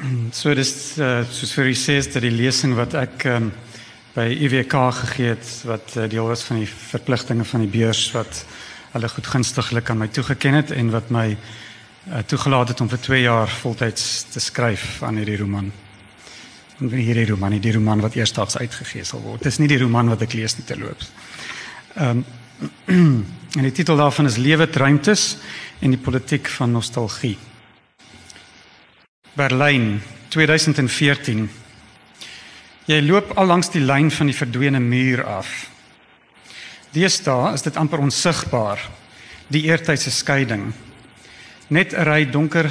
So dis uh, soos vir u sê is dit die lesing wat ek um, by UWK gegee het wat uh, deel was van die verpligtinge van die beurs wat hulle goedgunstiglik aan my toegeken het en wat my uh, toegelaat het om vir 2 jaar voltyds te skryf aan hierdie roman. En hierdie roman, die roman wat eersdaags uitgegee sal word. Dis nie die roman wat ek lees nie terloops. Ehm um, en die titel daarvan is Lewe ruimtes en die politiek van nostalgie. Berlyn 2014. Jy loop al langs die lyn van die verdwene muur af. Deesdae is dit amper onsigbaar, die eertydse skeiding. Net 'n ry donker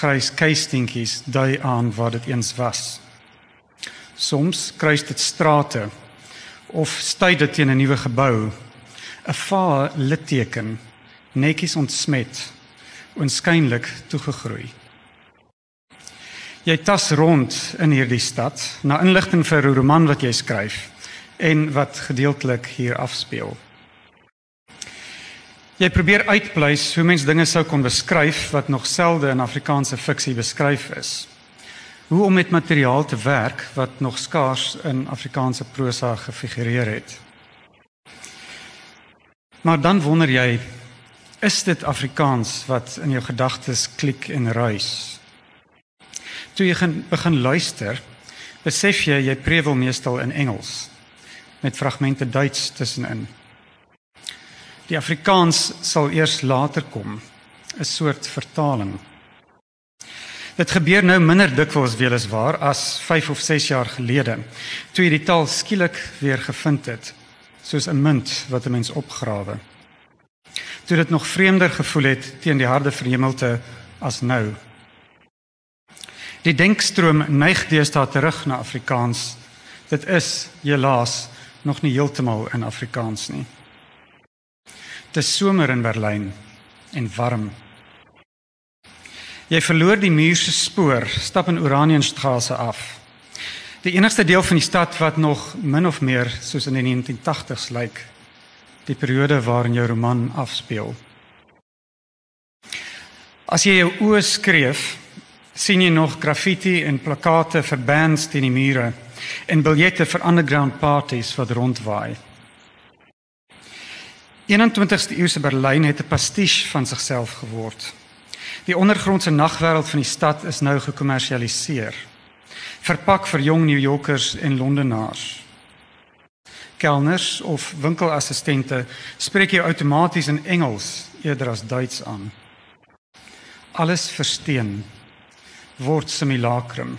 grys keistentjies dui aan waar dit eens was. Soms kruis dit strate of stui dit teen 'n nuwe gebou, 'n vaal litteken, netjies ontsmet, onskynlik toegegroei. Jy tas rond in hierdie stad na inligting vir 'n roman wat jy skryf en wat gedeeltelik hier afspeel. Jy probeer uitpleis hoe mens dinge sou kon beskryf wat nog selde in Afrikaanse fiksie beskryf is. Hoe om met materiaal te werk wat nog skaars in Afrikaanse prosa gefigureer het. Maar dan wonder jy, is dit Afrikaans wat in jou gedagtes klik en ruis? Toe jy begin luister, besef jy jy prewel meestal in Engels met fragmente Duits tussenin. Die Afrikaans sal eers later kom, 'n soort vertaling. Dit gebeur nou minder dikwels weliswaar as 5 of 6 jaar gelede, toe jy die taal skielik weer gevind het, soos 'n munt wat 'n mens opgrawe. Toe dit nog vreemder gevoel het teen die harde verhemelte as nou. Die denkstroom neig deesdae terug na Afrikaans. Dit is helaas nog nie heeltemal in Afrikaans nie. Dit is somer in Berlyn en warm. Jy verloor die muur se spoor, stap in Oranienstraße af. Die enigste deel van die stad wat nog min of meer soos in die 1980s lyk, die periode waarin jou roman afspeel. As jy jou oë skreef sien jy nog graffiti en plakate vir bands teen die mure en biljette vir underground parties wat rondwaai. 21ste eeuse Berlyn het 'n pastiche van sigself geword. Die ondergrondse nagwêreld van die stad is nou gekommersialiseer. Verpak vir jong New Yorkers en Londenaars. Kelners of winkelassistente spreek jou outomaties in Engels eerder as Duits aan. Alles versteen word simulacrum.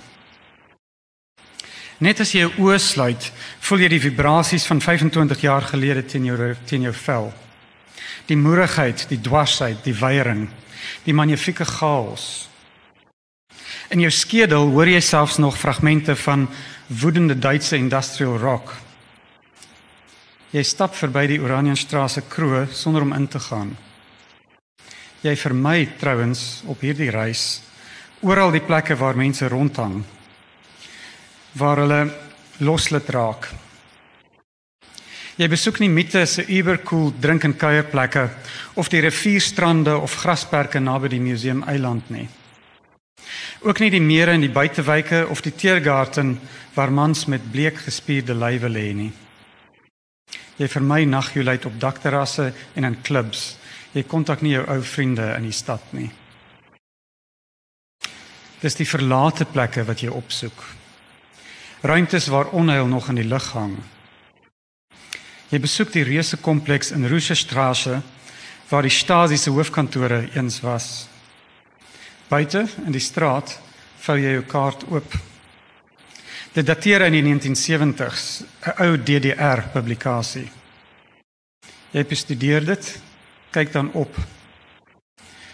Net as jy jou oë sluit, voel jy die vibrasies van 25 jaar gelede teen jou teen jou vel. Die moerigheid, die dwarsheid, die weiering, die magnifieke chaos. In jou skedel hoor jy selfs nog fragmente van woedende Duitse industrial rock. Jy stap verby die Oranienstraße kroeg sonder om in te gaan. Jy vermy trouens op hierdie reis oral die plekke waar mense rondhang waar hulle loslid raak. Jy besoek nie Mitte se ubercool drink en kuierplekke of die rivierstrande of grasperke naby die museum eiland nie. Ook nie die mere in die buitewyke of die teergarten waar mans met bleek gespierde lywe lê nie. Jy vermy nagjoelheid op dakterrasse en in klubs. Jy kontak nie jou ou vriende in die stad nie. Dis die verlate plekke wat jy opsoek. Ruimtes waar onheil nog in die lug hang. Jy besoek die reuse kompleks in Roosstraße waar die Stasi se hoofkantore eens was. Buite in die straat vou jy jou kaart oop. Dit dateer in die 1970s, 'n ou DDR publikasie. Jy bestudeer dit, kyk dan op.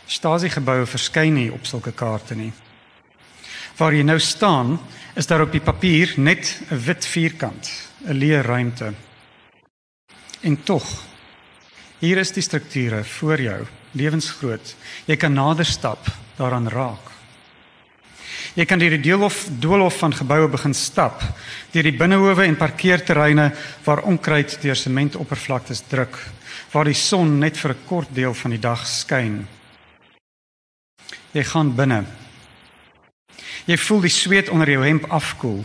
Stasi geboue verskyn nie op sulke kaarte nie. Waar jy nou staan, is daar op die papier net 'n wit vierkant, 'n leë ruimte. En tog, hier is die strukture voor jou, lewensgroot. Jy kan nader stap, daaraan raak. Jy kan deur die deelhof doolhof van geboue begin stap, deur die binnehowe en parkeerterreine waar onkruid deur sementoppervlaktes druk, waar die son net vir 'n kort deel van die dag skyn. Jy gaan binne Jy voel die sweet onder jou hemp afkoel.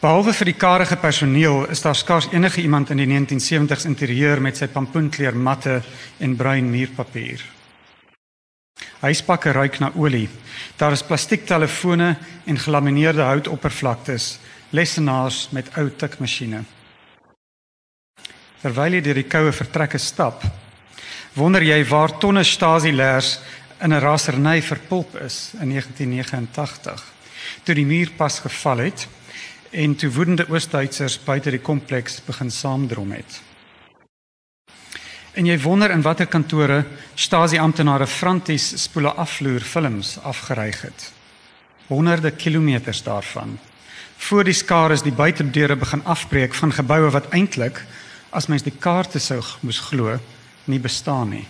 Behalwe vir die karige personeel is daar skaars enige iemand in die 1970s interieur met sy pampoenkleur matte en bruin muurpapier. Huispakke ruik na olie. Daar is plastiektelefone en gelamineerde houtoppervlaktes, lessenaars met ou tikmasjiene. Terwyl jy deur die koue vertrekke stap, wonder jy waar tonne Stasi-leers in 'n raserny verpulp is in 1989, toe die muur pas geval het en toe woedende Oost-Duitsers buite die kompleks begin saamdrom het. En jy wonder in watter kantore Stasi-amptenare Franties spoele afloer films afgereig het. Honderde kilometers daarvan. Voor die skare is die buitedeure begin afbreek van geboue wat eintlik as mens die kaarte sou moes glo, nie bestaan nie.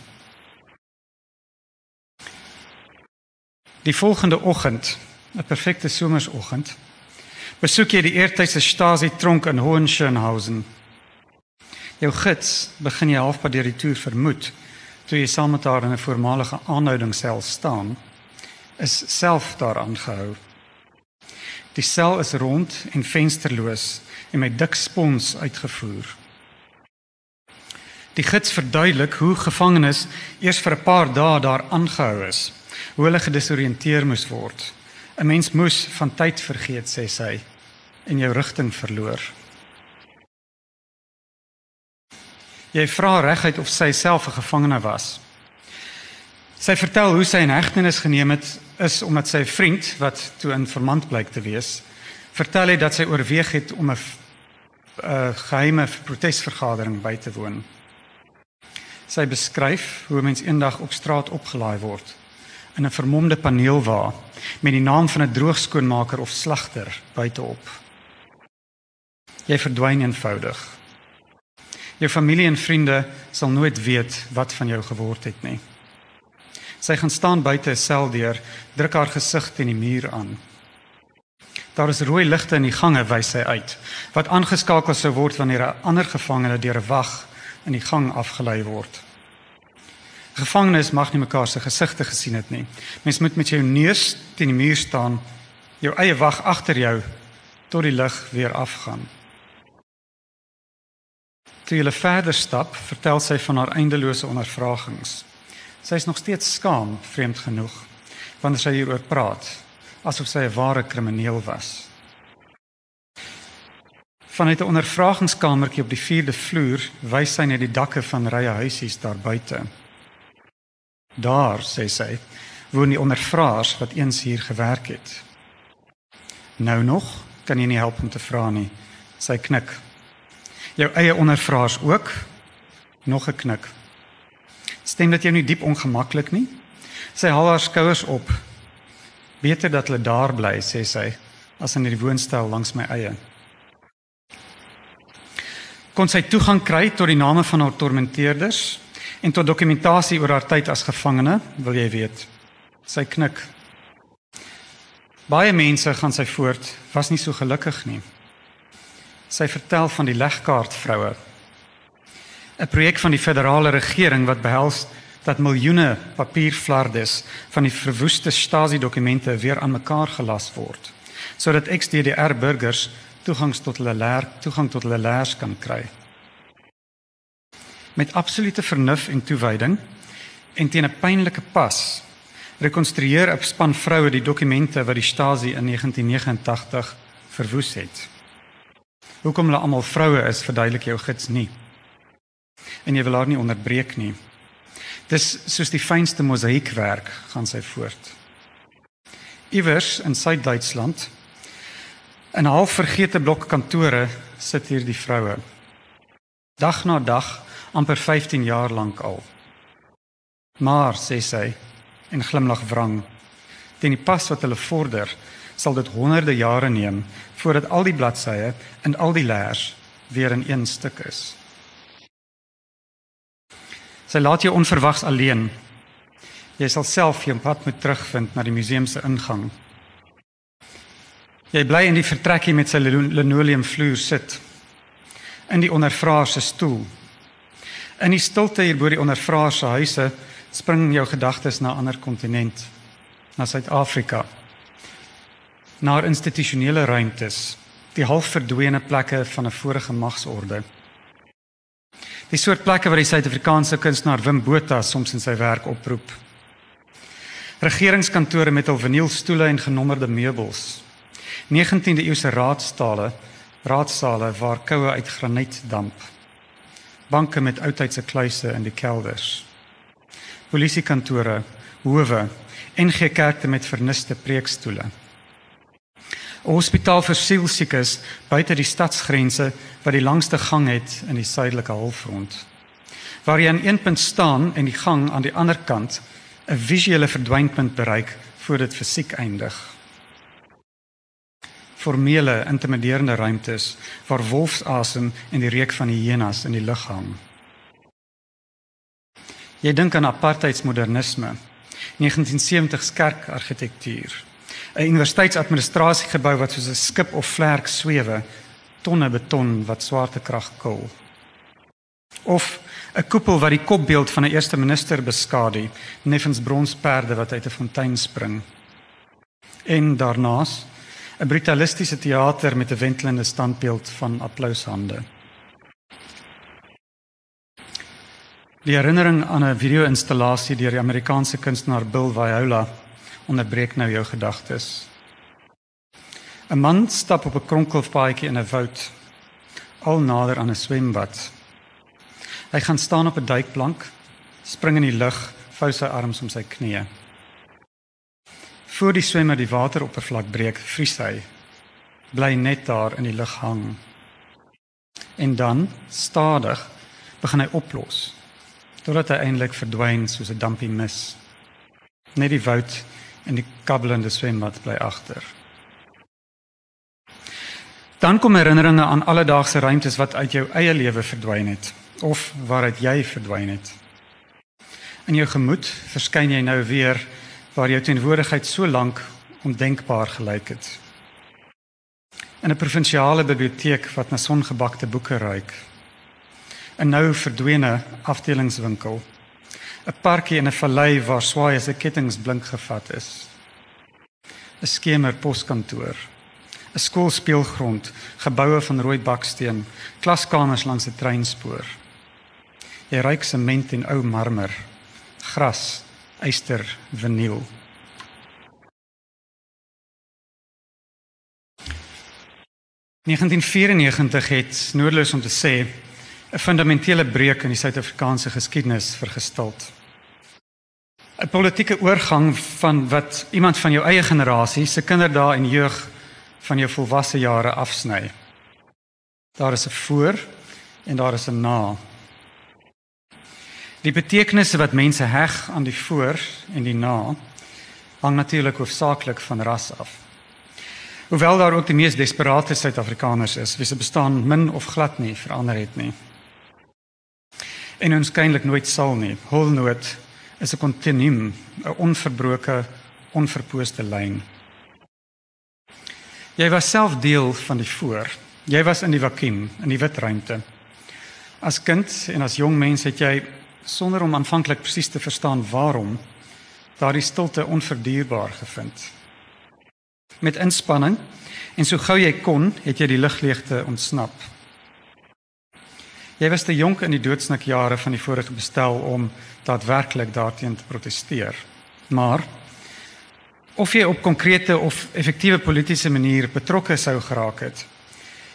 Die volgende oggend, 'n perfekte somersoggend, besoek jy die eertydse Stasi tronk in Hohenschönhausen Jou gids begin jy halfpad deur die toer vermoed toe jy saam met haar in 'n voormalige aanhoudingssel staan is self daar aangehou. Die sel is rond en vensterloos en met dik spons uitgevoer. Die gids verduidelik hoe gevangenes eers vir 'n paar dae daar aangehou is, hoe hulle gedesoriënteer moes word. 'n Mens moes van tyd vergeet, sê sy, en jou rigting verloor. Jy vra reguit of sy self 'n gevangene was. Sy vertel hoe sy in hegtenis geneem het is omdat sy vriend wat toe in vermand blyk te wees, vertel hy dat sy oorweeg het om 'n 'n geheime protesvergadering by te woon. Sy beskryf hoe mens eendag op straat opgelaai word in 'n vermomde paneelwa met die naam van 'n droogskoonmaker of slagter buiteop. Jy verdwyn eenvoudig. Jou familie en vriende sal nooit weet wat van jou geword het nie. Sy gaan staan buite 'n seldeur, druk haar gesig teen die muur aan. Daar is rooi ligte in die gange wys sy uit wat aangeskakel sou word wanneer 'n ander gevangene deur 'n wag in die gang afgelei word. Gevangenes mag nie mekaar se gesigte gesien het nie. Mens moet met jou neus teen die muur staan, jou eie wag agter jou tot die lig weer afgaan. Toe hulle verder stap, vertel sy van haar eindelose ondervragings. Sy is nog steeds skaam, vreemd genoeg, wanneer sy hieroor praat, asof sy 'n ware krimineel was. Vanuit 'n ondervragingskamertjie op die 4de vloer wys sy na die dakke van rye huisies daar buite. Daar, sê sy, woon die ondervraers wat eens hier gewerk het. Nou nog, kan jy nie help om te vra nie. Sy knik jou eie ondervraers ook nog 'n knik. Stem dit jou nie diep ongemaklik nie? Sy haal haar skouers op. Beter dat hulle daar bly, sê sy, as in die woonstel langs my eie. Kon sy toegang kry tot die name van haar tormenteerders en tot dokumentasie oor haar tyd as gevangene, wil jy weet? Sy knik. Baie mense gaan sy voort, was nie so gelukkig nie. Sy vertel van die legkaart vroue. 'n Projek van die federale regering wat behels dat miljoene papierflardes van die verwoeste Stasi-dokumente weer aan mekaar gelas word sodat ex-DDR burgers toegang tot hulle leer toegang tot hulle leers kan kry. Met absolute vernuf en toewyding en teen 'n pynlike pas rekonstrueer 'n span vroue die dokumente wat die Stasi in 1989 verwoes het. Hoekom hulle almal vroue is, verduidelik jou gids nie. En jy wil haar nie onderbreek nie. Dis soos die fynste mosaïekwerk gaan sy voort. Iewers in Suid-Duitsland in half vergete blok kantore sit hier die vroue. Dag na dag, amper 15 jaar lank al. Maar sê sy en glimlag wrang, teen die pas wat hulle vorder, sal dit honderde jare neem voordat al die bladsye en al die leers weer in een stuk is. Sy laat jou onverwags alleen. Jy sal self jou pad moet terugvind na die museum se ingang. Jy bly in die vertrekkie met sy linoleumvloer sit. In die ondervraer se stoel. In die stilte hier bo die ondervraer se huise spring jou gedagtes na 'n ander kontinent, na Suid-Afrika na institusionele ruimtes, die halfverdwene plekke van 'n vorige magsorde. Die soort plekke waar die Suid-Afrikaanse kunstenaar Wim Botha soms in sy werk oproep. Regeringskantore met hul vinylstoele en genommerde meubels. 19de eeuse raadstale, raadsale waar koue uit graniet damp. Banke met oudtydse kluise in die kelders. Polisiekantore, howe en gekerkte met verniste preekstoele. 'n Hospitaal vir sielsiekes buite die stadsgrense wat die langste gang het in die suidelike halfrond. Waar jy aan een punt staan en die gang aan die ander kant 'n visuele verdwynpunt bereik voor dit fisiek eindig. Formele, intimiderende ruimtes waar wolfsasem en die reuk van hyenas in die lug hang. Jy dink aan apartheidsmodernisme, 1970s kerkargitektuur, 'n universiteitsadministrasiegebou wat soos 'n skip of vlerk swewe, tonne beton wat swaartekrag kil. Of 'n koepel wat die kopbeeld van 'n eerste minister beskadu, neffens bronsperde wat uit 'n fontein spring. En daarnaas 'n brutalistiese teater met 'n wentelende standbeeld van applaushande. Die herinnering aan 'n video-installasie deur die Amerikaanse kunstenaar Bill Viola onderbreek nou jou gedagtes. 'n Man stap op 'n kronkelpaadjie in 'n woud al nader aan 'n swembad. Hy gaan staan op 'n duikplank, spring in die lug, vou sy arms om sy knieë. Voor die swemmer die wateroppervlak breek, vries hy. Bly net daar in die lug hang. En dan, stadig, begin hy oplos totdat hy eintlik verdwyn soos 'n dampie mis. Net die woud en die kabbelende swembad bly agter. Dan kom herinneringe aan alledaagse ruimtes wat uit jou eie lewe verdwyn het of waaruit jy verdwyn het. In jou gemoed verskyn jy nou weer waar jou teenwoordigheid so lank ondenkbaar gelyk het. In 'n provinsiale biblioteek wat na songebakte boeke ruik 'n nou verdwene afdelingswinkel. 'n Parkie in 'n vallei waar swaai as 'n kettinge blink gevat is. 'n Skemer poskantoor. 'n Skoolspeelgrond, geboue van rooi baksteen, klaskamers langs 'n treinspoor. Jy ruik sement en ou marmer, gras, yster, vinyl. In 1994 het noodloos om te sê 'n fundamentele breuk in die Suid-Afrikaanse geskiedenis vergestel. 'n Politieke oorgang van wat iemand van jou eie generasie se kinderdae en jeug van jou volwasse jare afsny. Daar is 'n voor en daar is 'n na. Die betekenisse wat mense heg aan die voor en die na hang natuurlik hoofsaaklik van ras af. Hoewel daar ook die mees desperate Suid-Afrikaners is, wie se bestaan min of glad nie verander het nie en ons skynlik nooit sal nie. Holnoot is 'n kontinuum, 'n onverbroke, onverpooste lyn. Jy was self deel van die voor. Jy was in die vakuum, in die wit ruimte. As kind en as jong mens het jy sonder om aanvanklik presies te verstaan waarom daardie stilte onverdierbaar gevind. Met inspanning en so gou jy kon, het jy die ligleegte ontsnap. Jy was te jonk in die doodsnikjare van die vorige bestel om daadwerklik daarteen te proteseer. Maar of jy op konkrete of effektiewe politieke manier betrokke sou geraak het,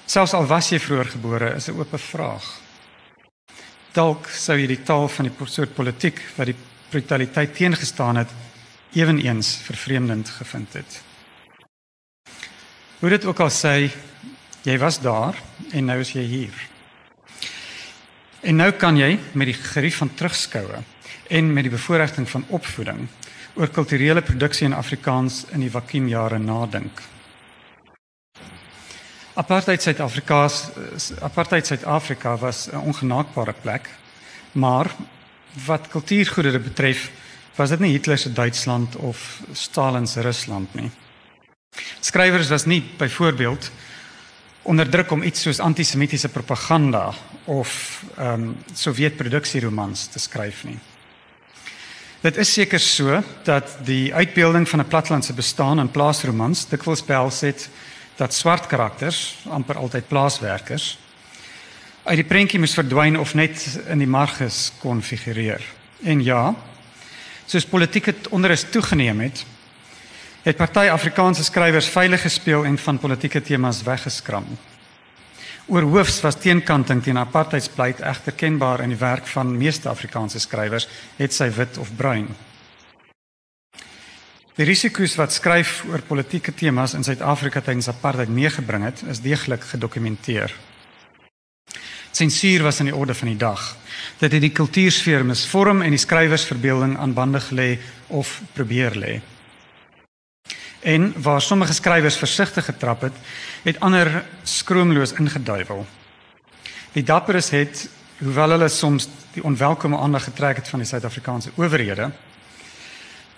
selfs al was jy vroeër gebore, is 'n oop vraag. Dalk sou jy die taal van die soort politiek wat die brutaliteit teengestaan het, ewenigs vervreemdend gevind het. Hoe dit ook al sê, jy was daar en nou is jy hier. En nou kan jy met die gerief van terugskoue en met die bevoordiging van opvoeding oor kulturele produksie in Afrikaans in die vakuumjare nadink. Apartheid Suid-Afrika Apartheid Suid-Afrika was 'n ongenaakbare plek, maar wat kultuurgoedere betref, was dit nie Hitler se Duitsland of Stalin se Rusland nie. Skrywers was nie byvoorbeeld onder druk om iets soos antisemitiese propaganda of ehm um, Sowjetproduksieromans te skryf nie. Dit is seker so dat die uitbeelding van 'n platlandse bestaan in plaasromans dikwels behels het dat swart karakters, amper altyd plaaswerkers, uit die prentjie moes verdwyn of net in die marges kon figureer. En ja, soos politieke onrus toegeneem het, het party Afrikaanse skrywers veilig gespeel en van politieke temas weggeskram. Oorhoofs was teenkanting teen apartheidspleit egter kenbaar in die werk van meeste Afrikaanse skrywers, het sy wit of bruin. Die risiko's wat skryf oor politieke temas in Suid-Afrika tydens apartheid meegebring het, is deeglik gedokumenteer. Sensuur was aan die orde van die dag. Dit het die kultuursfeer misvorm en die skrywersverbeelding aan bande gelê of probeer lê. En waar sommige skrywers versigtig getrap het, het ander skroomloos ingeduiwel. Die dapperes het, hoewel hulle soms die onwelkome aandag getrek het van die Suid-Afrikaanse owerhede,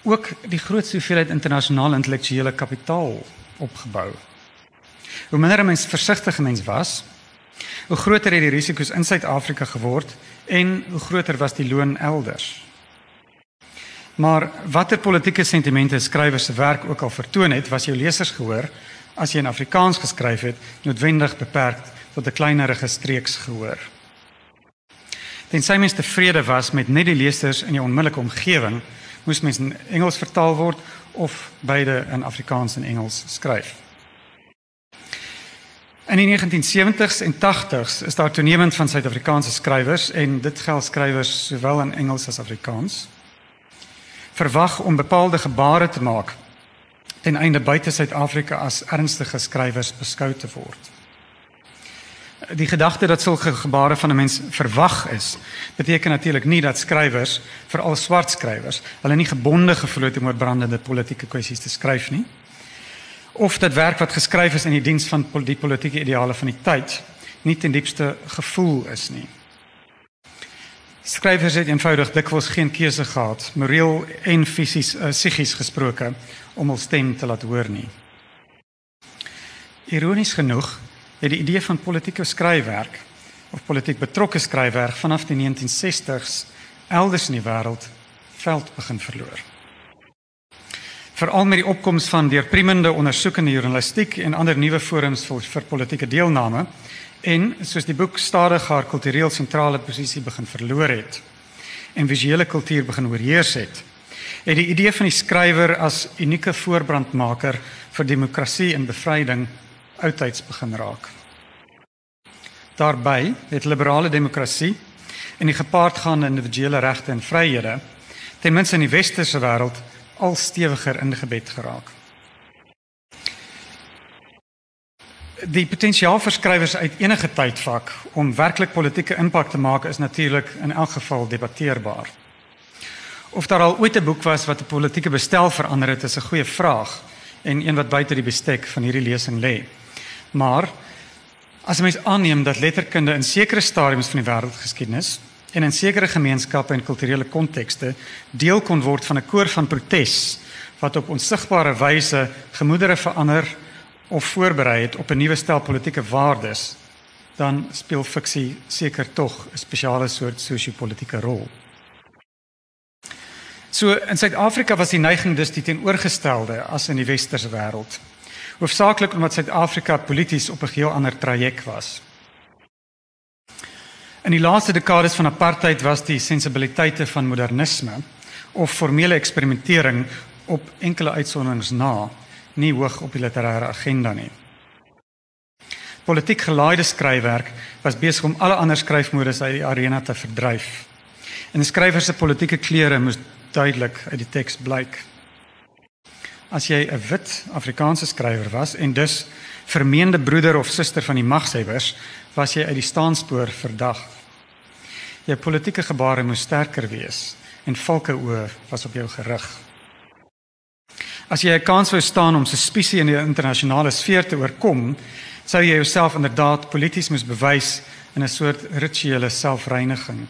ook die grootste hoeveelheid internasionale intellektuele kapitaal opgebou. Hoe minder mens versigtige mens was, hoe groter het die risiko's in Suid-Afrika geword en hoe groter was die loon elders. Maar watter politieke sentimente skrywers se werk ook al vertoon het, was jou lesers gehoor as jy in Afrikaans geskryf het, noodwendig beperk tot 'n kleinerige streeks gehoor. Tensy mens tevrede was met net die lesers in jou onmiddellike omgewing, moes mens in Engels vertaal word of beide in Afrikaans en Engels skryf. In die 1970s en 80s is daar toenemend van Suid-Afrikaanse skrywers en dit geld skrywers sowel in Engels as Afrikaans verwag om bepaalde gebare te maak ten einde buite Suid-Afrika as ernstige skrywers beskou te word die gedagte dat sulke gebare van 'n mens verwag is, beteken natuurlik nie dat skrywers, veral swart skrywers, hulle nie gebonde gevoel het om oor brandende politieke kwessies te skryf nie. Of dat werk wat geskryf is in die diens van die politieke ideale van die tyd nie ten diepste gevoel is nie. Skrywers het eenvoudig dikwels geen keuse gehad, moreel en fisies uh, psigies gesproke, om hul stem te laat hoor nie. Ironies genoeg het die idee van politieke skryfwerk of politiek betrokke skryfwerk vanaf die 1960s elders in die wêreld veld begin verloor. Veral met die opkoms van deurpriemende ondersoekende journalistiek en ander nuwe forums vir, vir politieke deelname en soos die boek stadig haar kultureel sentrale posisie begin verloor het en visuele kultuur begin oorheers het, het die idee van die skrywer as unieke voorbrandmaker vir demokrasie en bevryding oudtyds begin raak. Daarby het liberale demokrasie en die gepaardgaande individuele regte en vryhede ten minste in die westerse wêreld al stewiger ingebed geraak. Die potensiaal vir skrywers uit enige tydvak om werklik politieke impak te maak is natuurlik in elk geval debatteerbaar. Of daar al ooit 'n boek was wat 'n politieke bestel verander het, is 'n goeie vraag en een wat buite die bestek van hierdie lesing lê. Maar as mens aanneem dat letterkunde in sekere stadiums van die wêreldgeskiedenis en in sekere gemeenskappe en kulturele kontekste deel kon word van 'n koor van protes wat op onsigbare wyse gemoedere verander of voorberei het op 'n nuwe stel politieke waardes, dan speel fiksie seker tog 'n spesiale soort sosio-politieke rol. So in Suid-Afrika was die neiging dus die teenoorgestelde as in die westerse wêreld hoofsaaklik omdat Suid-Afrika polities op 'n geheel ander traject was. In die laaste dekades van apartheid was die sensibiliteite van modernisme of formele eksperimentering op enkele uitsonderings na nie hoog op die literêre agenda nie. Politiek gelaaide skryfwerk was besig om alle ander skryfmodes uit die arena te verdryf. En die skrywer se politieke kleure moes duidelik uit die teks blyk as jy 'n wit Afrikaanse skrywer was en dus vermeende broeder of suster van die magshebbers, was jy uit die staanspoor verdag. Jou politieke gebare moes sterker wees en valke oë was op jou gerig. As jy 'n kans wou staan om suspisie in die internasionale sfeer te oorkom, sou jy jouself inderdaad polities moes bewys in 'n soort rituele selfreiniging.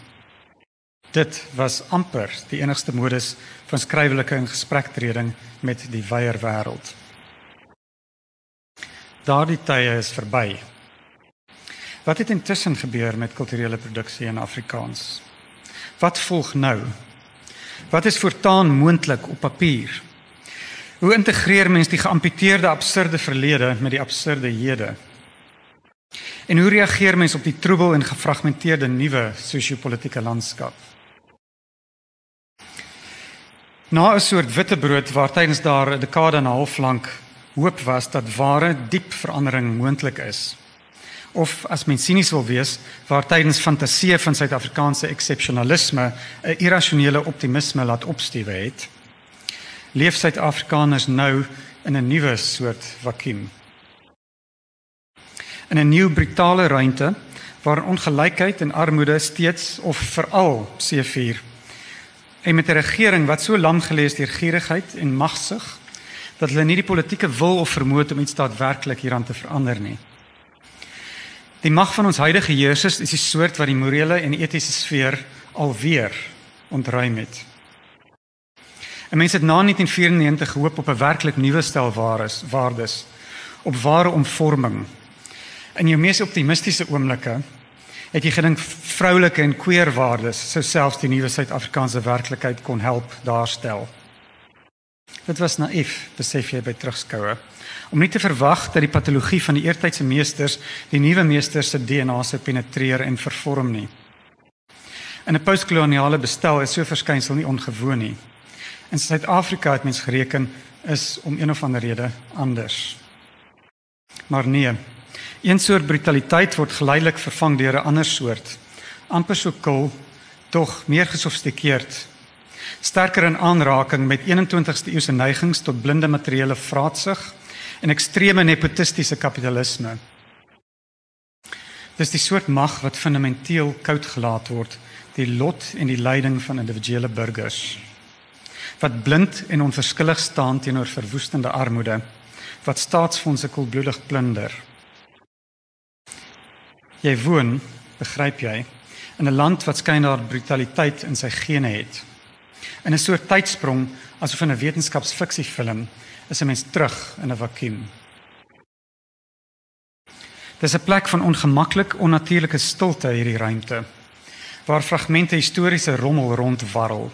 Dit was amper die enigste modus van skryflike en gesprektreding met die wyeer wêreld. Daardie tye is verby. Wat het intussen gebeur met kulturele produksie in Afrikaans? Wat volg nou? Wat is voortaan moontlik op papier? Hoe integreer mens die geamputeerde absurde verlede met die absurde hede? En hoe reageer mens op die troebel en gefragmenteerde nuwe sosio-politiese landskap? Na 'n soort witbrood waar tydens daar 'n dekade en 'n half lank hoop was dat ware diep verandering moontlik is. Of as mens sinies wil wees, waar tydens fantasie van Suid-Afrikaanse eksepsionalisme 'n irrasionele optimisme laat opstuwe het, leef Suid-Afrikaners nou in 'n nuwe soort vakuum. In 'n nuwe brutale ruimte waar ongelykheid en armoede steeds of veral seefuur en met 'n regering wat so lam gelees deur gierigheid en magsig dat hulle nie die politieke wil of vermoë het om iets daadwerklik hieraan te verander nie. Die mag van ons huidige heersers is die soort wat die morele en etiese sfeer alweer ontruim het. En mense het na 1994 gehoop op 'n werklik nuwe stel waardes, waardes, op ware omvorming. In jou mees optimistiese oomblikke het jy gedink vroulike en queer waardes sou selfs die nuwe Suid-Afrikaanse werklikheid kon help daarstel. Dit was naïef, besef jy by terugskoue, om nie te verwag dat die patologie van die eertydse meesters die nuwe meesters se DNA sou penetreer en vervorm nie. In 'n postkoloniale bestel is so verskynsel nie ongewoon nie. In Suid-Afrika het mens gereken is om een of ander rede anders. Maar nee, een soort brutaliteit word geleidelik vervang deur 'n ander soort, amper so kil, tog meer gesofistikeerd. Sterker in aanraking met 21ste eeuse neigings tot blinde materiële vraatsug en ekstreme nepotistiese kapitalisme. Dis die soort mag wat fundamenteel koud gelaat word, die lot en die lyding van individuele burgers wat blind en onverskillig staan teenoor verwoestende armoede wat staatsfondse koelbloedig plunder. Jy woon, begryp jy, in 'n land wat skynbaar brutaliteit in sy gene het. In 'n soort tydsprong asof in 'n wetenskapsfiksiefilm is 'n mens terug in 'n vakuum. Dis 'n plek van ongemaklik onnatuurlike stilte hierdie ruimte waar fragmente historiese rommel rondwarrel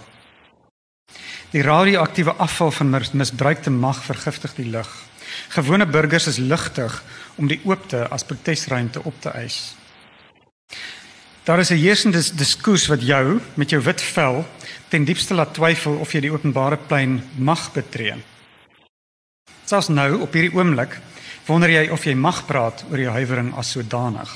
Die radioaktiewe afval van misbruikte mag vergiftig die lug. Gewone burgers is ligtig om die oopte as protesruimte op te eis. Daar is 'n heersende diskurs wat jou met jou wit vel ten diepste laat twyfel of jy die openbare plein mag betree. Selfs nou op hierdie oomblik wonder jy of jy mag praat oor jou huiwering as sodanig.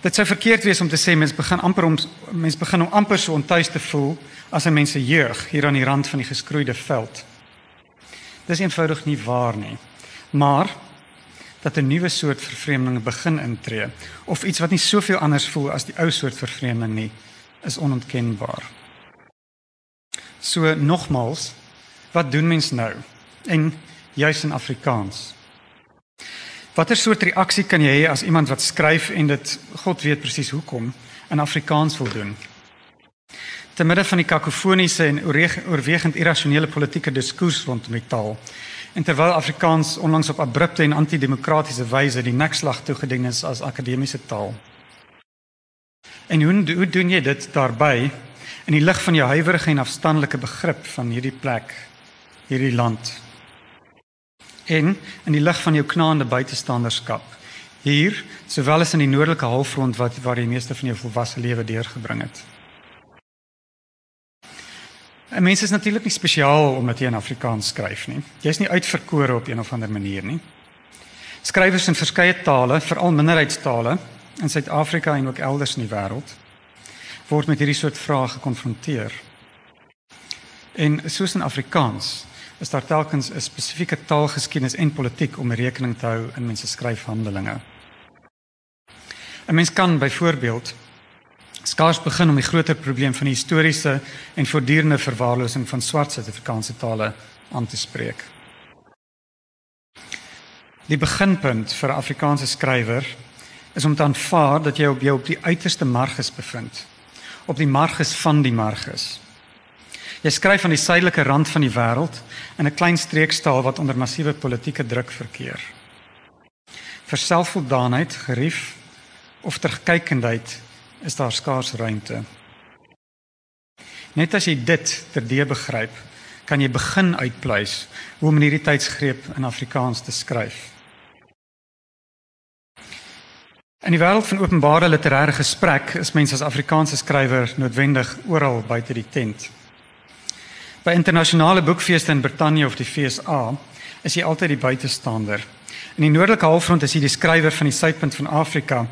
Dit sou verkeerd wees om te sê mens begin amper om mens begin om amper so ontuis te voel as 'n mens se jeug hier aan die rand van die geskroeide veld. Dis eenvoudig nie waar nie. Maar dat 'n nuwe soort vervreemding begin intree of iets wat nie soveel anders voel as die ou soort vervreemding nie, is onontkenbaar. So nogmals, wat doen mens nou? En juis in Afrikaans. Watter soort reaksie kan jy hê as iemand wat skryf en dit God weet presies hoekom in Afrikaans wil doen? te midde van die kakofoniese en oorwegend irrasionele politieke diskurs rondom die taal. En terwyl Afrikaans onlangs op abrupte en antidemokratiese wyse die nekslag toegedien is as akademiese taal. En hoe hoe doen jy dit daarby in die lig van jou huiwerige en afstandelike begrip van hierdie plek, hierdie land? En in die lig van jou knaande buitestanderskap hier, sowel as in die noordelike halfrond wat waar jy meeste van jou volwasse lewe deurgebring het. 'n Mens is natuurlik nie spesiaal omdat jy in Afrikaans skryf nie. Jy's nie uitverkore op een of ander manier nie. Skrywers in verskeie tale, veral minderheidstale in Suid-Afrika en ook elders in die wêreld, word met hierdie soort vrae gekonfronteer. En soos in Afrikaans is daar telkens 'n spesifieke taalgeskiedenis en politiek om rekening te hou in mense skryfhandelinge. 'n Mens kan byvoorbeeld skaars begin om die groter probleem van die historiese en voortdurende verwaarlosing van swart Suid-Afrikaanse tale aan te spreek. Die beginpunt vir 'n Afrikaanse skrywer is om te aanvaar dat jy op jou op die uiterste marges bevind, op die marges van die marges. Jy skryf aan die suidelike rand van die wêreld in 'n klein streekstaal wat onder massiewe politieke druk verkeer. Vir selfvoldaanheid, gerief of terugkykendheid is daar skaars ruimte. Net as jy dit terdee begryp, kan jy begin uitpleis hoe om hierdie tydsgreep in Afrikaans te skryf. In die wêreld van openbare literêre gesprek is mense as Afrikaanse skrywer noodwendig oral buite die tent. By internasionale boekfeeste in Brittanje of die FSA is jy altyd die buitestander. In die noordelike halfrond is jy die skrywer van die suidpunt van Afrika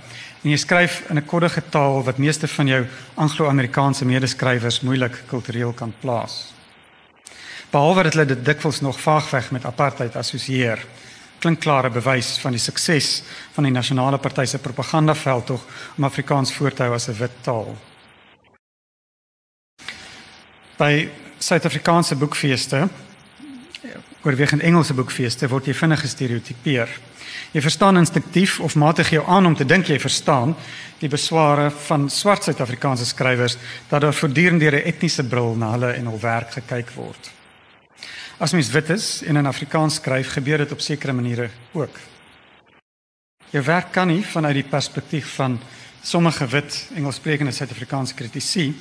en jy skryf in 'n koddige taal wat meeste van jou Anglo-Amerikaanse medeskrywers moeilik kultureel kan plaas. Behalwe dat hulle dit dikwels nog vaagweg met apartheid assosieer, klink klare bewys van die sukses van die nasionale party se propagandaveldtog om Afrikaans voor te hou as 'n wit taal. By Suid-Afrikaanse boekfeeste, oorwegend Engelse boekfeeste, word jy vinnig gestereotipeer. Jy verstaan instinktief of matig jou aan om te dink jy verstaan die besware van swart Suid-Afrikaanse skrywers dat daar voortdurend deur 'n etniese bril na hulle en hul werk gekyk word. As mens wit is en in Afrikaans skryf, gebeur dit op sekere maniere ook. Jou werk kan nie vanuit die perspektief van sommige wit Engelssprekende Suid-Afrikaanse kritici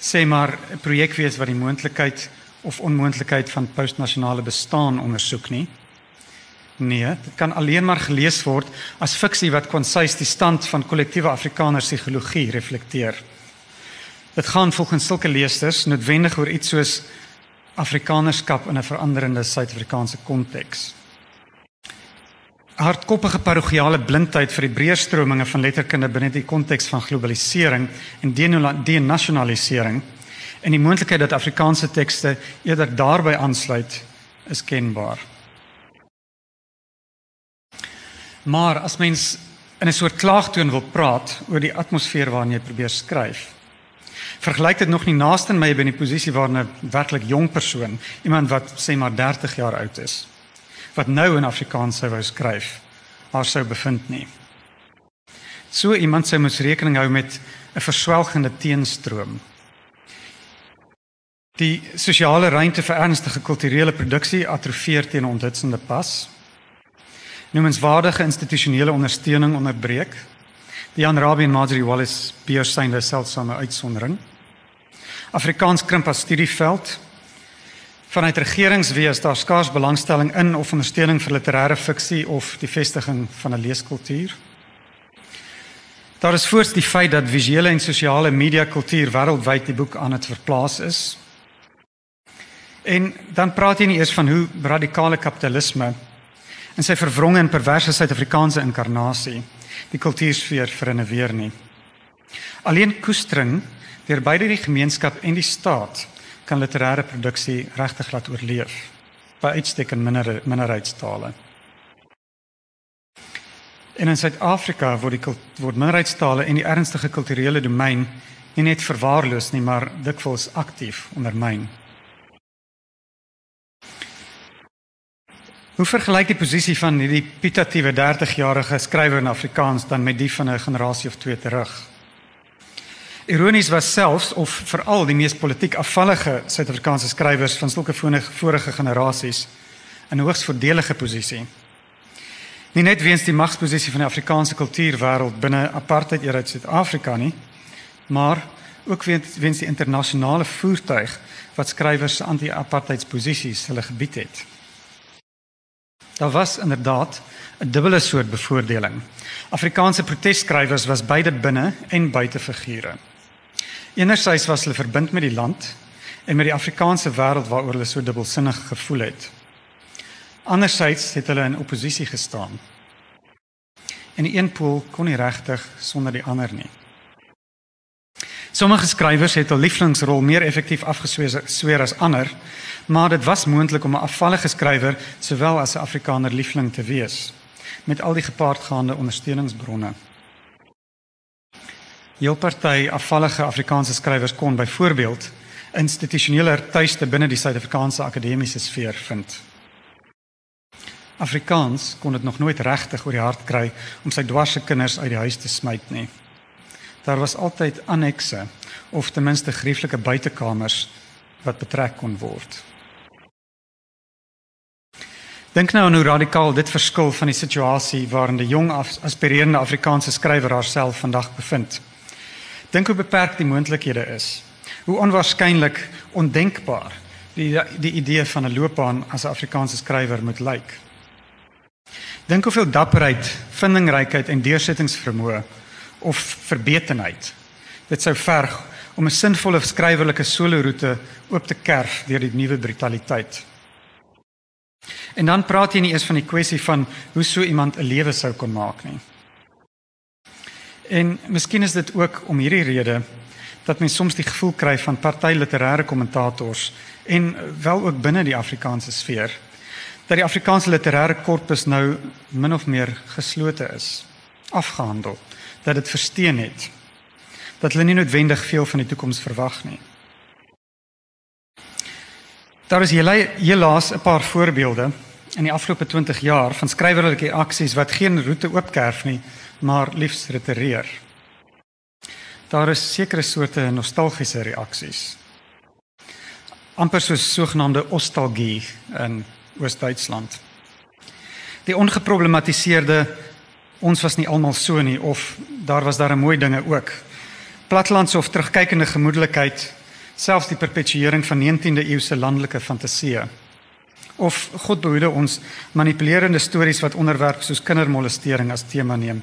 sê maar 'n projek wees wat die moontlikheid of onmoontlikheid van postnasionale bestaan ondersoek nie. Nee, dit kan alleen maar gelees word as fiksie wat konsis die stand van kollektiewe Afrikaner psigologie reflekteer. Dit gaan volgens sulke leesters noodwendig oor iets soos Afrikanerskap in 'n veranderende Suid-Afrikaanse konteks. Hardkoppige parochiale blindheid vir die breër strominge van letterkunde binne die konteks van globalisering en denasionalisering en die moontlikheid dat Afrikaanse tekste eerder daarbey aansluit is kenbaar. Maar as mens in 'n soort klaagtoon wil praat oor die atmosfeer waarin jy probeer skryf, vergelyk dit nog nie naaste my by 'n posisie waar 'n werklik jong persoon, iemand wat sê maar 30 jaar oud is, wat nou in Afrikaans sou wou skryf, haar sou bevind nie. So iemand sou moet rekening hou met 'n verswelgende teenstroom. Die sosiale ruimte vir ernstige kulturele produksie atrofieer teen onthitsende pas. Noemenswaardige institusionele ondersteuning onderbreek. Die Jan Rabie en Marjorie Wallace beursyne selfsame uitsondering. Afrikaans krimp as studieveld. Vanuit regeringswees daar skaars belangstelling in of ondersteuning vir literêre fiksie of die vestiging van 'n leeskultuur. Daar is voors die feit dat visuele en sosiale media kultuur wêreldwyd die boek aan het verplaas is. En dan praat jy nie eers van hoe radikale kapitalisme in sy verwronge en perverse Suid-Afrikaanse inkarnasie die kultuursfeer verinneweer nie. Alleen koestring deur beide die gemeenskap en die staat kan literêre produksie regtig laat oorleef by uitstek in minder minderheidstale. En in Suid-Afrika word die word minderheidstale en die ernstige kulturele domein nie net verwaarloos nie, maar dikwels aktief ondermyn. Hoe vergelyk die posisie van hierdie pitatiewe 30-jarige skrywer in Afrikaans dan met die van 'n generasie of twee terug? Ironies was selfs of veral die mees politiek afvallige Suid-Afrikaanse skrywers van sulke vorige generasies in 'n hoogs voordelige posisie. Nie net weens die magsposisie van die Afrikaanse kultuurwêreld binne apartheid era Suid-Afrika nie, maar ook weens die internasionale voertuig wat skrywers se anti-apartheidsposisies hulle gebied het. Daar was inderdaad 'n dubbele soort bevoordeling. Afrikaanse protesskrywers was beide binne en buite figure. Enerzijds was hulle verbind met die land en met die Afrikaanse wêreld waaroor hulle so dubbelsinnig gevoel het. Anderzijds het hulle in oppositie gestaan. En die een pool kon nie regtig sonder die ander nie. Sommige skrywers het hul lieflingsrol meer effektief afgesweer as ander, maar dit was moontlik om 'n afvallige skrywer sowel as 'n Afrikaner liefling te wees met al die gepaardgaande ondersteuningsbronne. Heel party afvallige Afrikaanse skrywers kon byvoorbeeld institusionele tuiste binne die Suid-Afrikaanse akademiese sfeer vind. Afrikaans kon dit nog nooit regtig oor die hart kry om sy dwarse kinders uit die huis te smyt nie. Daar was altyd annekse of ten minste grieflike buitekamers wat betrek kon word. Dink nou aan hoe radikaal dit verskil van die situasie waarin die jong aspirerende Afrikaanse skrywer haarself vandag bevind. Dink hoe beperk die moontlikhede is. Hoe onwaarskynlik ondenkbaar die die idee van 'n loopbaan as 'n Afrikaanse skrywer moet lyk. Dink hoeveel dapperheid, vindingrykheid en deursettingsvermoë of verbetenheid dit sou verg om 'n sinvolle skrywerlike soloroete oop te kerf deur die nuwe brutaliteit. En dan praat jy nie eers van die kwessie van hoe so iemand 'n lewe sou kon maak nie. En miskien is dit ook om hierdie rede dat mens soms die gevoel kry van party literêre kommentators en wel ook binne die Afrikaanse sfeer dat die Afrikaanse literêre korpus nou min of meer geslote is, afgehandel, dat dit versteen het. Dat hulle nie noodwendig veel van die toekoms verwag nie. Daar is helaas 'n paar voorbeelde in die afgelope 20 jaar van skrywerlike aksies wat geen roete oopkerf nie, maar liefs retireer. Daar is sekere soorte nostalgiese reaksies. amper soos sogenaamde nostalgie in Oos-Duitsland. Die ongeproblematiseerde ons was nie almal so nie of daar was daar 'n mooi dinge ook. Platlandse of terugkykende gemoedelikheid, selfs die perpetuering van 19de eeuse landelike fantasieë. Of God behoede ons manipulerende stories wat onderwerp soos kindermolestering as tema neem.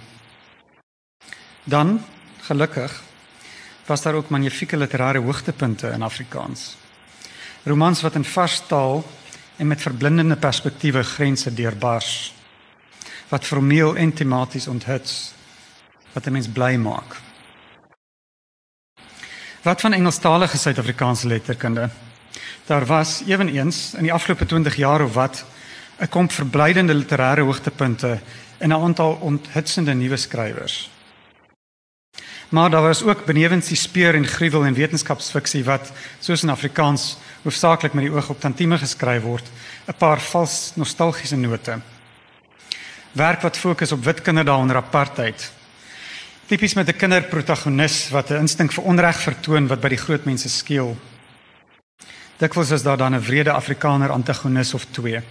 Dan gelukkig was daar ook magnifieke literêre hoogtepunte in Afrikaans. Romans wat in vars taal en met verblindende perspektiewe grense deurbars. Wat formeel en tematies onthuts. Wat 'n mens bly maak. Wat van Engelstalige Suid-Afrikaanse letterkunde? Daar was ewenigs in die afgelope 20 jaar of wat 'n komp verblydende literêre hoogtepunte en 'n aantal onthutsende nuwe skrywers. Maar daar was ook benewens die speur en gruwel en wetenskapsfiksie wat soos in Afrikaans hoofsaaklik met die oog op tantieme geskryf word, 'n paar vals nostalgiese note. Werk wat fokus op wit kinderdae onder apartheid. Tipies met 'n kinderprotagonis wat 'n instink vir onreg vertoon wat by die groot mense skeel. Dikwels is daar dan 'n wrede Afrikaner antagonis of twee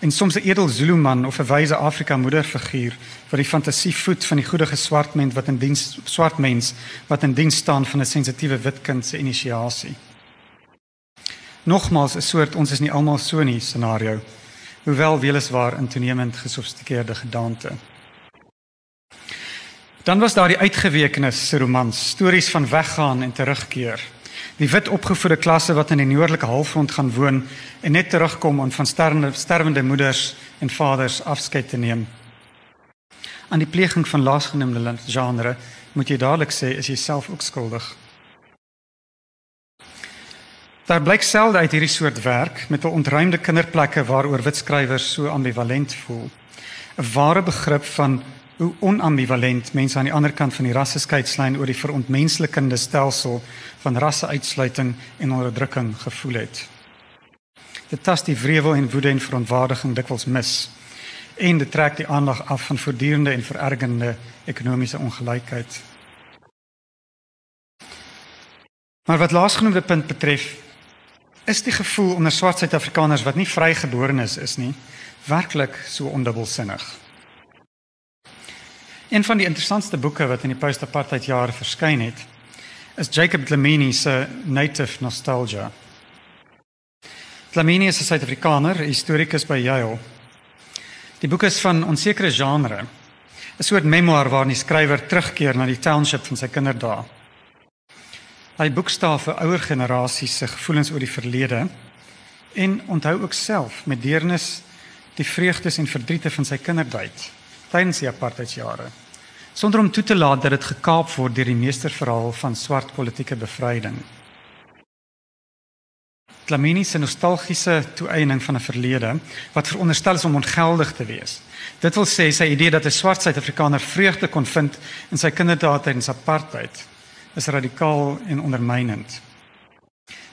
en soms 'n edel Zulu man of 'n wyse Afrika moederfiguur wat die fantasie voed van die goeie swart mens wat in diens swart mens wat in diens staan van 'n sensitiewe wit kind se inisiasie. Nogmaals 'n soort ons is nie almal so nie scenario, hoewel weliswaar in toenemend gesofistikeerde gedagte. Dan was daar die uitgewekenes romans, stories van weggaan en terugkeer. Die wit opgevoede klasse wat in die noordelike halfrond gaan woon en net terugkom om van sterwende sterwende moeders en vaders afskeid te neem. Aan die pleging van laasgenoemde genre moet jy dadelik sê is jy self ook skuldig. Daar blyk selde uit hierdie soort werk met 'n ontruimde kinderplekke waaroor wit skrywers so ambivalent voel. 'n Ware begrip van hoe onambivalent mense aan die ander kant van die rasseskeidslyn oor die verontmenslikende stelsel van rasseuitsluiting en onderdrukking gevoel het. Dit tas die wrevel en woede en verontwaardiging dikwels mis en dit trek die aandag af van voortdurende en verergende ekonomiese ongelykheid. Maar wat laasgenoemde punt betref, is die gevoel onder swart Suid-Afrikaners wat nie vrygebore is is nie, werklik so ondubbelsinnig. Een van die interessantste boeke wat in die post-apartheid jare verskyn het, is Jacob Dlamini se Native Nostalgia. Dlamini is 'n Suid-Afrikaner, historikus by Yale. Die boek is van onsekere genre, 'n soort memoir waarin die skrywer terugkeer na die township van sy kinderdae. Hy boekstaaf vir ouer generasies se gevoelens oor die verlede en onthou ook self met deernis die vreugdes en verdriete van sy kindertyd tydens die apartheidjare sonder om toe te laat dat dit gekaap word deur die meesterverhaal van swart politieke bevryding. Klamini se nostalgiese toeëning van 'n verlede wat veronderstel is om ongeldig te wees. Dit wil sê sy idee dat 'n swart Suid-Afrikaner vreugde kon vind in sy kinderdae tydens apartheid is radikaal en ondermynend.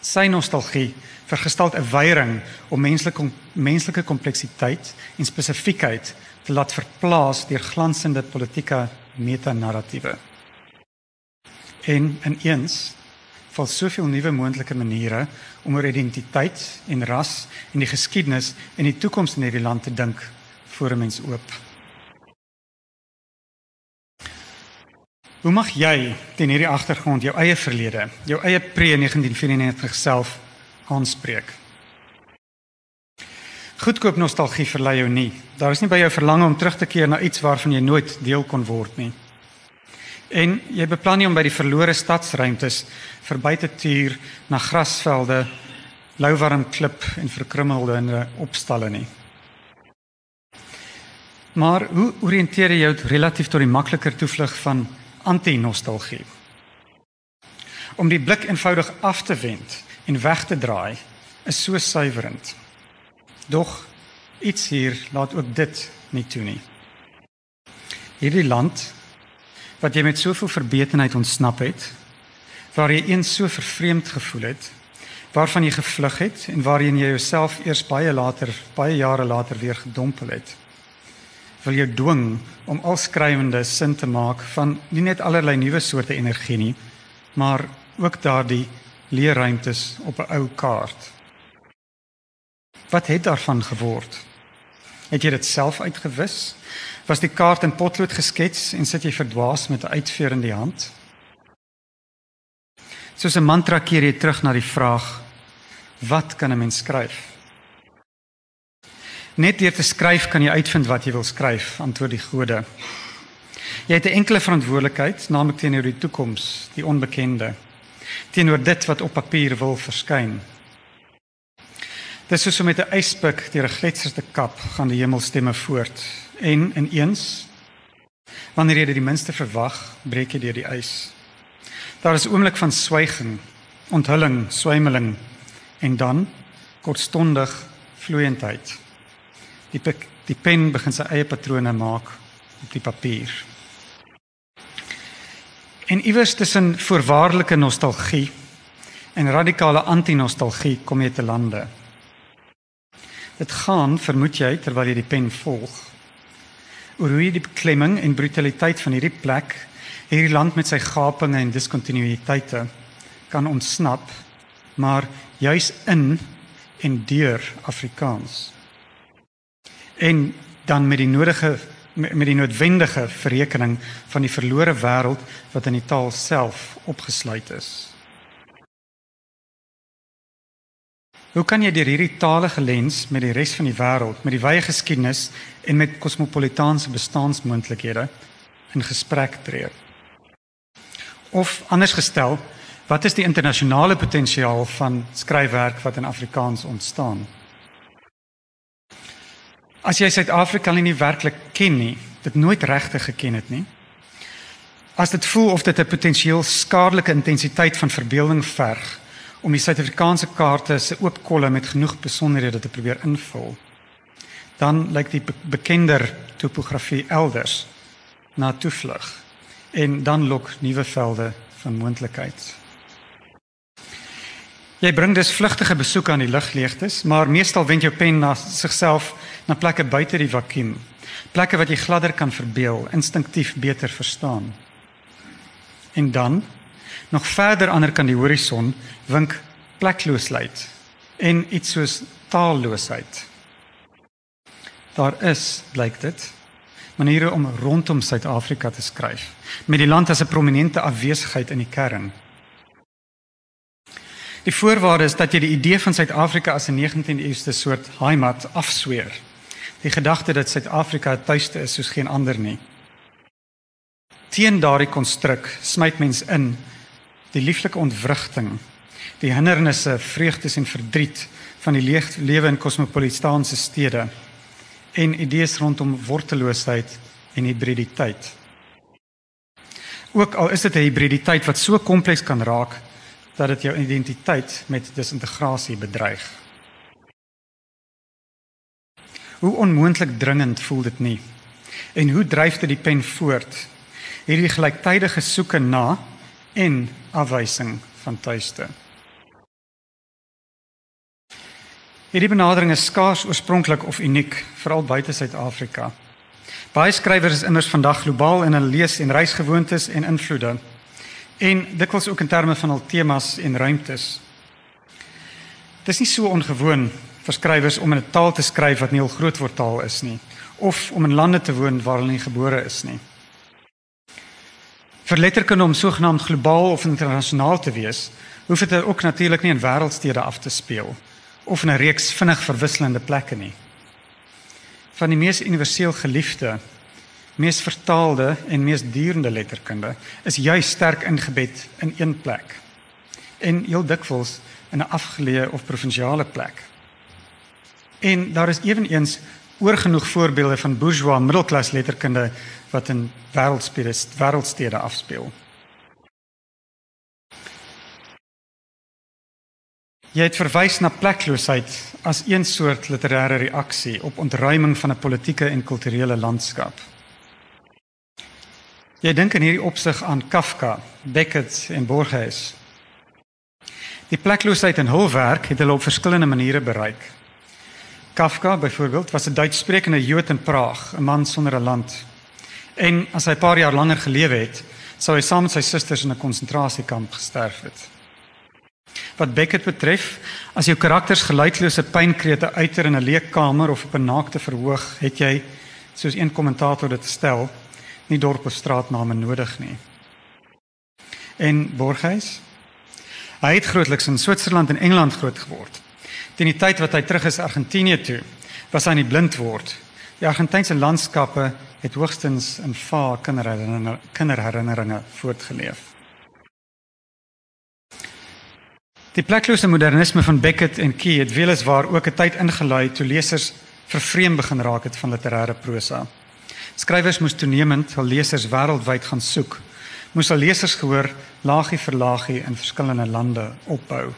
Sy nostalgie vergestel 'n weiering om menslike menslike kompleksiteit en spesifiekheid te laat verplaas deur glansende politieke metanarratiewe. En in eens val soveel nuwe moontlike maniere om oor identiteit en ras en die geskiedenis en die toekoms in hierdie land te dink voor 'n mens oop. Hoe mag jy teen hierdie agtergrond jou eie verlede, jou eie pre-1994 self aanspreek? Goedkoop nostalgie verlei jou nie. Daar is nie by jou verlange om terug te keer na iets waarvan jy nooit deel kon word nie. En jy beplan nie om by die verlore stadsruimtes verby te tuur na grasvelde, louwarm klip en verkrummelde opstalle nie. Maar hoe oriënteer jy jou relatief tot die makliker toevlug van anti-nostalgie. Om die blik eenvoudig af te wend en weg te draai is so suiwerend. Dog iets hier laat ook dit nie toe nie. Hierdie land wat jy met soveel verbetenheid ontsnap het, waar jy eens so vervreemd gevoel het, waarvan jy gevlug het en waarin jy jouself eers baie later, baie jare later weer gedompel het wil jou dwing om al skrywende sin te maak van nie net allerlei nuwe soorte energie nie, maar ook daardie leerruimtes op 'n ou kaart. Wat het daarvan geword? Het jy dit self uitgewis? Was die kaart in potlood geskets en sit jy verdwaas met 'n uitveer in die hand? Soos 'n mantra keer jy terug na die vraag: Wat kan 'n mens skryf? Net deur te skryf kan jy uitvind wat jy wil skryf, antwoord die gode. Jy het 'n enkele verantwoordelikheid, naamlik teenoor die toekoms, die onbekende, teenoor dit wat op papier wil verskyn. Dis soos om met 'n ysbik deur 'n gletser te kap, gaan die hemelstemme voort en ineens wanneer jy dit die minste verwag, breek jy deur die ys. Daar is 'n oomblik van swyging, onthulling, swymeling en dan kortstondig vloeiendheid. Die die pen begin sy eie patrone maak op die papier. En iewers tussen voorwaardelike nostalgie en radikale anti-nostalgie kom jy te lande. Dit gaan, vermoed jy, terwyl jy die pen volg, oor hoe die beklemming en brutaliteit van hierdie plek, hierdie land met sy gapinge en diskontinuïteite kan ontsnap, maar juis in en deur Afrikaans en dan met die nodige met die noodwendige verrekening van die verlore wêreld wat in die taal self opgesluit is. Hoe kan jy deur hierdie talige lens met die res van die wêreld, met die wye geskiedenis en met kosmopolitaanse bestaansmoontlikhede in gesprek tree? Of anders gestel, wat is die internasionale potensiaal van skryfwerk wat in Afrikaans ontstaan? As jy Suid-Afrika nie werklik ken nie, dit nooit regtig geken het nie. As dit voel of dit 'n potensieel skadelike intensiteit van verbeelding verg om die Suid-Afrikaanse kaarte se oop kolle met genoeg besonderhede te probeer invul, dan lyk die bekender topografie elders na toevlug en dan lok nuwe velde van moontlikheid. Jy bring dus vlugtige besoeke aan die ligleegtes, maar meestal wend jou pen na sigself na plekke buite die vakuum. Plekke wat jy gladder kan verbeel, instinktief beter verstaan. En dan nog verder ander kan die horison wink plekloosheid en iets soos taalloosheid. Daar is, blyk dit, maniere om rondom Suid-Afrika te skryf met die land as 'n prominente afwesigheid in die kern. Die voorwaarde is dat jy die idee van Suid-Afrika as 'n 19de eeuse soort heimat afsweer. Die gedagte dat Suid-Afrika 'n tuiste is soos geen ander nie. Teen daardie konstruk smyt mens in die lieflike ontwrigting, die hindernisse, vreugdes en verdriet van die lewe in kosmopolitaanse stede en idees rondom worteloosheid en hibriditeit. Ook al is dit 'n hibriditeit wat so kompleks kan raak dat dit jou identiteit met disintegrasie bedreig. Hoe onmoontlik dringend voel dit nie? En hoe dryf dit die pen voort? Hierdie gelyktydige soeke na en afwysing van tuiste. Hierdie benadering is skaars oorspronklik of uniek, veral buite Suid-Afrika. Baie skrywers is immers vandag globaal in hulle lees- en reisgewoontes en invloede en dikwels ook in terme van al temas en ruimtes. Dit is nie so ongewoon vir skrywers om in 'n taal te skryf wat nie al grootwoordtaal is nie of om in lande te woon waar hulle nie gebore is nie. Vir letterkunde om sogenaamd globaal of internasionaal te wees, hoef dit ook natuurlik nie in wêreldstede af te speel of in 'n reeks vinnig verwisselende plekke nie. Van die mees universeel geliefde, mees vertaalde en mees durende letterkunde is juis sterk ingebed in een plek. En heel dikwels in 'n afgeleë of provinsiale plek. En daar is ewenigs oorgenoeg voorbeelde van bourgeois middelklas letterkunde wat in wêreldstede wêreldstede afspeel. Jy het verwys na plekloosheid as een soort literêre reaksie op ontruiming van 'n politieke en kulturele landskap. Jy dink in hierdie opsig aan Kafka, Beckett en Borges. Die plekloosheid in hul werk het hulle op verskillende maniere bereik. Kafka byvoorbeeld was 'n Duitssprekende Jood in Praag, 'n man sonder 'n land. En as hy 'n paar jaar langer gelewe het, sou hy saam met sy susters in 'n konsentrasiekamp gesterf het. Wat Beckett betref, as jou karakters geluidlose pynkrete uiter in 'n leë kamer of op 'n naakte verhoog, het jy, soos een kommentator dit stel, nie dorp of straatname nodig nie. En Borges? Hy het grootliks in Switserland en Engeland groot geword. Teen die tyd wat hy terug is Argentinië toe, was hy nie blind word. Die Argentynse landskappe het hoogstens in vaar kinderherinneringe kinderherinneringe voortgeleef. Die pleklose modernisme van Beckett en Key het weliswaar ook 'n tyd ingelei toe lesers vervreem begin raak het van literêre prosa. Skrywers moes toenemend hul lesers wêreldwyd gaan soek. Moes al lesers gehoor laagie vir laagie in verskillende lande opbou.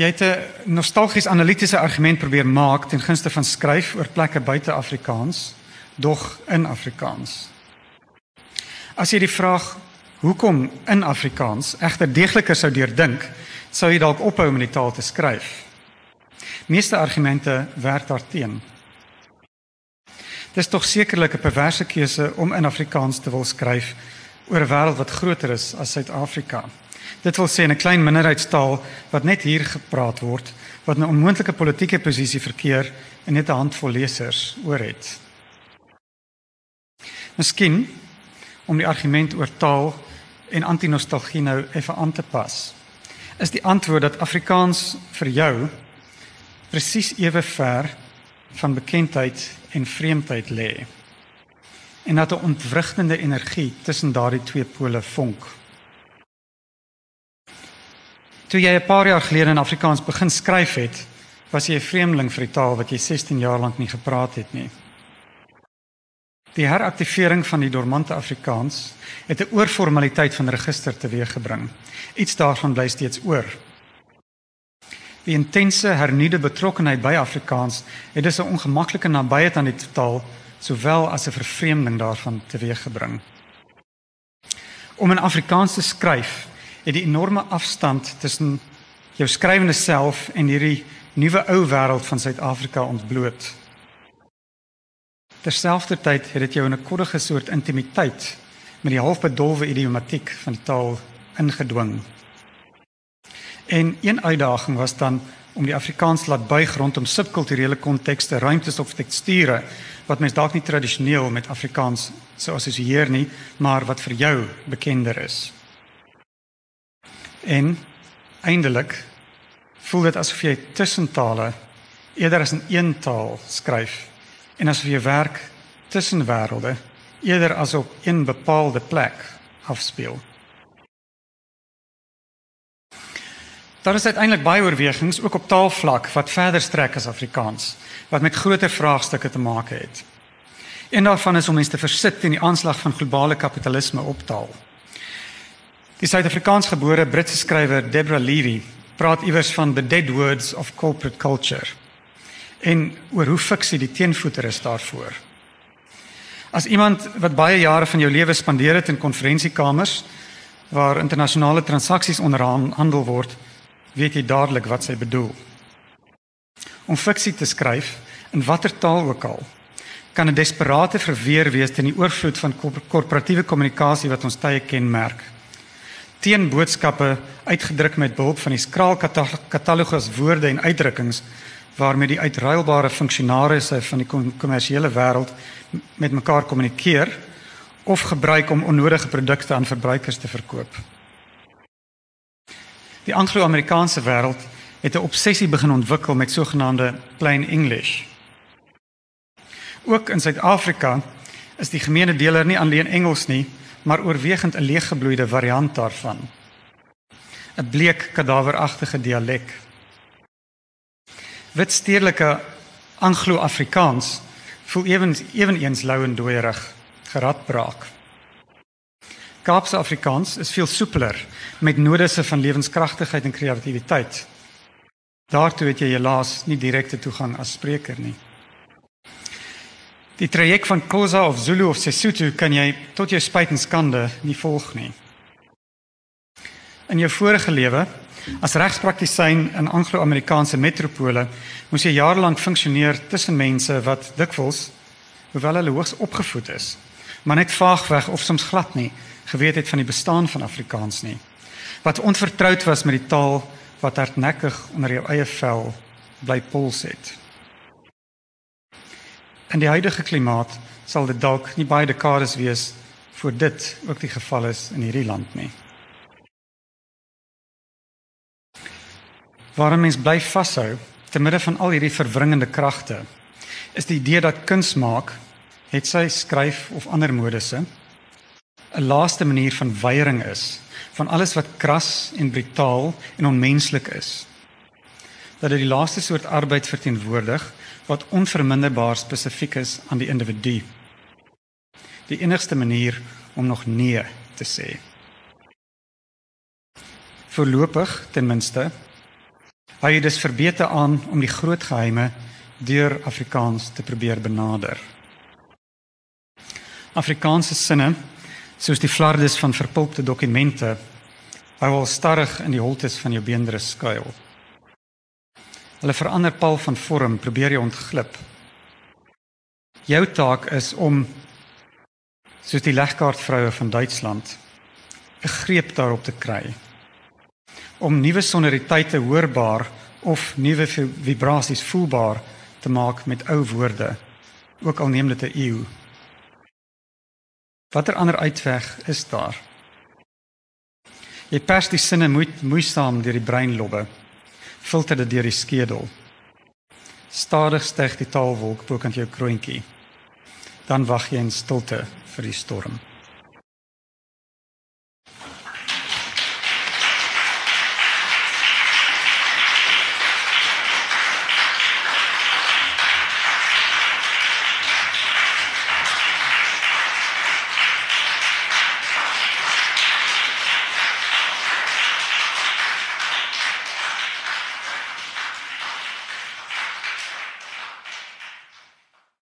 Jy het 'n nostalgies analitiese argument probeer maak ten gunste van skryf oor plekke buite Afrikaans, dog in Afrikaans. As jy die vraag hoekom in Afrikaans egter deegliker sou deurdink, sou jy dalk ophou om die taal te skryf. Meeste argumente werk daarteen. Dit is tog sekerlik 'n perverse keuse om in Afrikaans te wil skryf oor 'n wêreld wat groter is as Suid-Afrika. Dit wil sê 'n klein minderheidstaal wat net hier gepraat word, wat 'n onmoontlike politieke posisie verkeer en net 'n handvol lesers oor het. Miskien om die argument oor taal en antinostalgie nou effe aan te pas. Is die antwoord dat Afrikaans vir jou presies ewe ver van bekendheid en vreemdheid lê. En dat 'n ontwrigtende energie tussen daardie twee pole vonk. Toe jy 'n paar jaar gelede in Afrikaans begin skryf het, was jy 'n vreemdeling vir die taal wat jy 16 jaar lank nie gepraat het nie. Die heraktivering van die dormante Afrikaans het 'n oorformaliteit van register teweeggebring. Iets daarvan bly steeds oor. Die intense hernuide betrokkenheid by Afrikaans het dus 'n ongemaklike nabyheid aan die taal sowel as 'n vervreemding daarvan teweeggebring. Om in Afrikaans te skryf het die enorme afstand tussen jou skrywende self en hierdie nuwe ou wêreld van Suid-Afrika ontbloot. Terselfdertyd het dit jou in 'n koddige soort intimiteit met die halfbedolwe idiomatiek van die taal ingedwing. En een uitdaging was dan om die Afrikaans laat buig rondom subkulturele kontekste, ruimtes of teksture wat mens dalk nie tradisioneel met Afrikaans sou assosieer nie, maar wat vir jou bekender is. En eindelik voel dit asof jy tussentale eerder as in een taal skryf en asof jy werk tussen wêrelde eerder as op een bepaalde plek afspeel. Daar is uiteindelik baie oorwegings ook op taalvlak wat verder strek as Afrikaans wat met groter vraagstukke te maak het. Een daarvan is om mense te versit teen die aanslag van globale kapitalisme op taal. Die Suid-Afrikaansgebore Britse skrywer Deborah Levy praat iewers van the dead words of corporate culture en oor hoe fiksie die teenvoeter is daarvoor. As iemand wat baie jare van jou lewe spandeer het in konferensiekamers waar internasionale transaksies onderhandel word, weet jy dadelik wat sy bedoel. Om fiksie te skryf in watter taal ook al kan 'n desperate verweer wees teen die oorvloed van korporatiewe kommunikasie wat ons tye kenmerk teen boodskappe uitgedruk met behulp van die skraal katalogus woorde en uitdrukkings waarmee die uitruilbare funksionarisse van die kommersiële wêreld met mekaar kommunikeer of gebruik om onnodige produkte aan verbruikers te verkoop. Die Anglo-Amerikaanse wêreld het 'n obsessie begin ontwikkel met sogenaamde plain English. Ook in Suid-Afrika is die gemeene deler nie alleen Engels nie, maar oorwegend 'n leeggebloeide variant daarvan. 'n Bleek kadaveragtige dialek. Wit stedelike Anglo-Afrikaans voel ewens ewenigs lou en dooierig, geradbraak. Kaapse Afrikaans is veel soepeler met nodisse van lewenskragtigheid en kreatiwiteit. Daartoe het jy helaas nie direkte toegang as spreker nie. Die traject van Khoza of Zulu of Sesotho kan jy tot jou spyt en skande nie volg nie. In jou vorige lewe as regspraktisyn in Anglo-Amerikaanse metropole moes jy jarelank funksioneer tussen mense wat dikwels hoewel hulle hoogs opgevoed is, maar net vaagweg of soms glad nie geweet het van die bestaan van Afrikaans nie. Wat onvertroud was met die taal wat hardnekkig onder jou eie vel bly pols het. In die huidige klimaat sal dit dalk nie baie dekades wees voor dit ook die geval is in hierdie land nie. Waarom mens bly vashou te midde van al hierdie verwringende kragte is die idee dat kuns maak het sy skryf of ander modusse 'n laaste manier van weiering is van alles wat kras en brutaal en onmenslik is. Dat dit die laaste soort arbeid verteenwoordig wat onverminderbaar spesifiek is aan die individu. Die enigste manier om nog nee te sê. Voorlopig ten minste hy het dus verbeter aan om die groot geheime deur Afrikaans te probeer benader. Afrikaanse sinne soos die flardes van verpulpte dokumente hou al stadig in die holtes van jou beenderre skuil. Hulle verander pal van vorm, probeer jy ontglip. Jou taak is om soos die legkaart vroue van Duitsland 'n greep daarop te kry. Om nuwe sonoriteite hoorbaar of nuwe vibrasies voelbaar te maak met ou woorde, ook al neem dit 'n eeu. Watter ander uitweg is daar? Jy pers die sinne moeisaam deur die breinlobbe filter dit deur die skedel. Stadig styg die taalwolk bo kan jou kroontjie. Dan wag jy in stilte vir die storm.